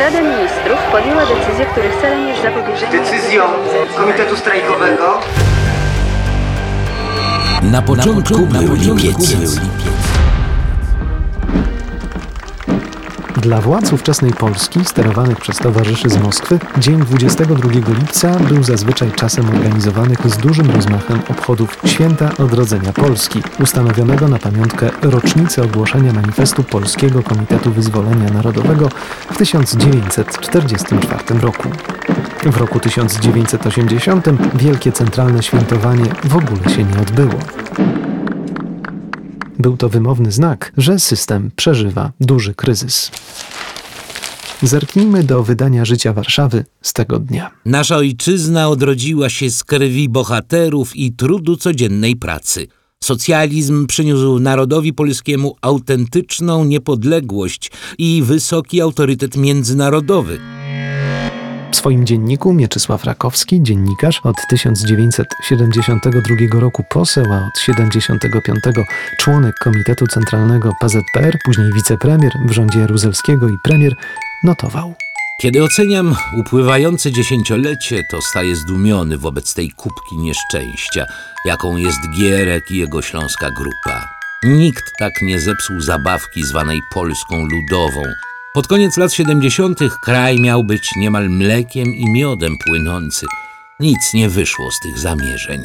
Rada Ministrów podjęła decyzję, których celem jest zapobieżenie... Decyzją Komitetu Strajkowego Na początku, był lipiec. Dla władz ówczesnej Polski, sterowanych przez towarzyszy z Moskwy, dzień 22 lipca był zazwyczaj czasem organizowanych z dużym rozmachem obchodów Święta Odrodzenia Polski, ustanowionego na pamiątkę rocznicy ogłoszenia manifestu Polskiego Komitetu Wyzwolenia Narodowego w 1944 roku. W roku 1980 wielkie centralne świętowanie w ogóle się nie odbyło. Był to wymowny znak, że system przeżywa duży kryzys. Zerknijmy do wydania życia Warszawy z tego dnia. Nasza ojczyzna odrodziła się z krwi bohaterów i trudu codziennej pracy. Socjalizm przyniósł narodowi polskiemu autentyczną niepodległość i wysoki autorytet międzynarodowy. W swoim dzienniku Mieczysław Rakowski, dziennikarz od 1972 roku poseł, a od 1975 członek Komitetu Centralnego PZPR, później wicepremier w rządzie Jaruzelskiego i premier, notował. Kiedy oceniam upływające dziesięciolecie, to staję zdumiony wobec tej kubki nieszczęścia, jaką jest Gierek i jego śląska grupa. Nikt tak nie zepsuł zabawki zwanej Polską Ludową. Pod koniec lat 70. kraj miał być niemal mlekiem i miodem płynący. Nic nie wyszło z tych zamierzeń.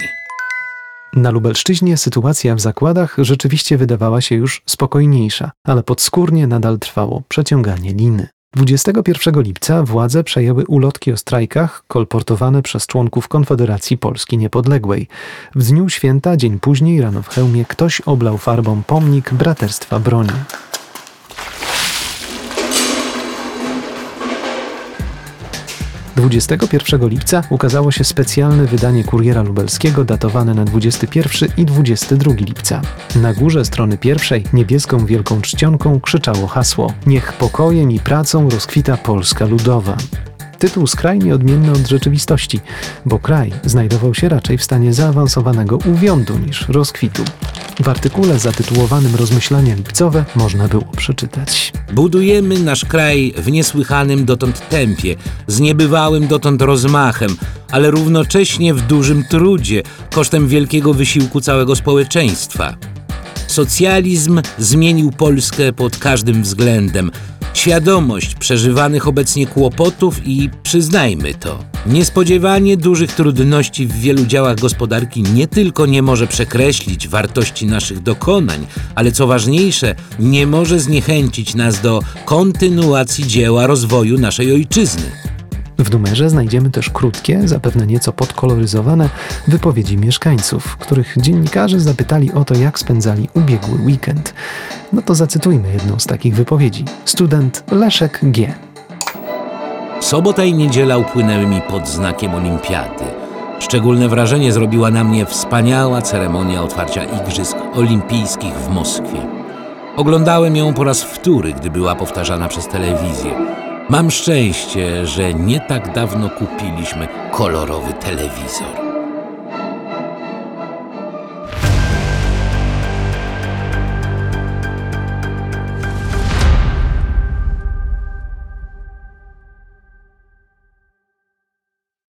Na Lubelszczyźnie sytuacja w zakładach rzeczywiście wydawała się już spokojniejsza, ale podskórnie nadal trwało przeciąganie liny. 21 lipca władze przejęły ulotki o strajkach kolportowane przez członków Konfederacji Polski Niepodległej. W dniu święta, dzień później, rano w hełmie, ktoś oblał farbą pomnik Braterstwa Broni. 21 lipca ukazało się specjalne wydanie Kuriera Lubelskiego datowane na 21 i 22 lipca. Na górze strony pierwszej niebieską wielką czcionką krzyczało hasło Niech pokojem i pracą rozkwita Polska Ludowa. Tytuł skrajnie odmienny od rzeczywistości, bo kraj znajdował się raczej w stanie zaawansowanego uwiądu niż rozkwitu. W artykule zatytułowanym Rozmyślania lipcowe można było przeczytać. Budujemy nasz kraj w niesłychanym dotąd tempie, z niebywałym dotąd rozmachem, ale równocześnie w dużym trudzie, kosztem wielkiego wysiłku całego społeczeństwa. Socjalizm zmienił Polskę pod każdym względem. Świadomość przeżywanych obecnie kłopotów i przyznajmy to, niespodziewanie dużych trudności w wielu działach gospodarki nie tylko nie może przekreślić wartości naszych dokonań, ale co ważniejsze, nie może zniechęcić nas do kontynuacji dzieła rozwoju naszej ojczyzny. W numerze znajdziemy też krótkie, zapewne nieco podkoloryzowane wypowiedzi mieszkańców, których dziennikarze zapytali o to, jak spędzali ubiegły weekend. No to zacytujmy jedną z takich wypowiedzi. Student Leszek G. Sobota i niedziela upłynęły mi pod znakiem olimpiady. Szczególne wrażenie zrobiła na mnie wspaniała ceremonia otwarcia Igrzysk Olimpijskich w Moskwie. Oglądałem ją po raz wtóry, gdy była powtarzana przez telewizję. Mam szczęście, że nie tak dawno kupiliśmy kolorowy telewizor.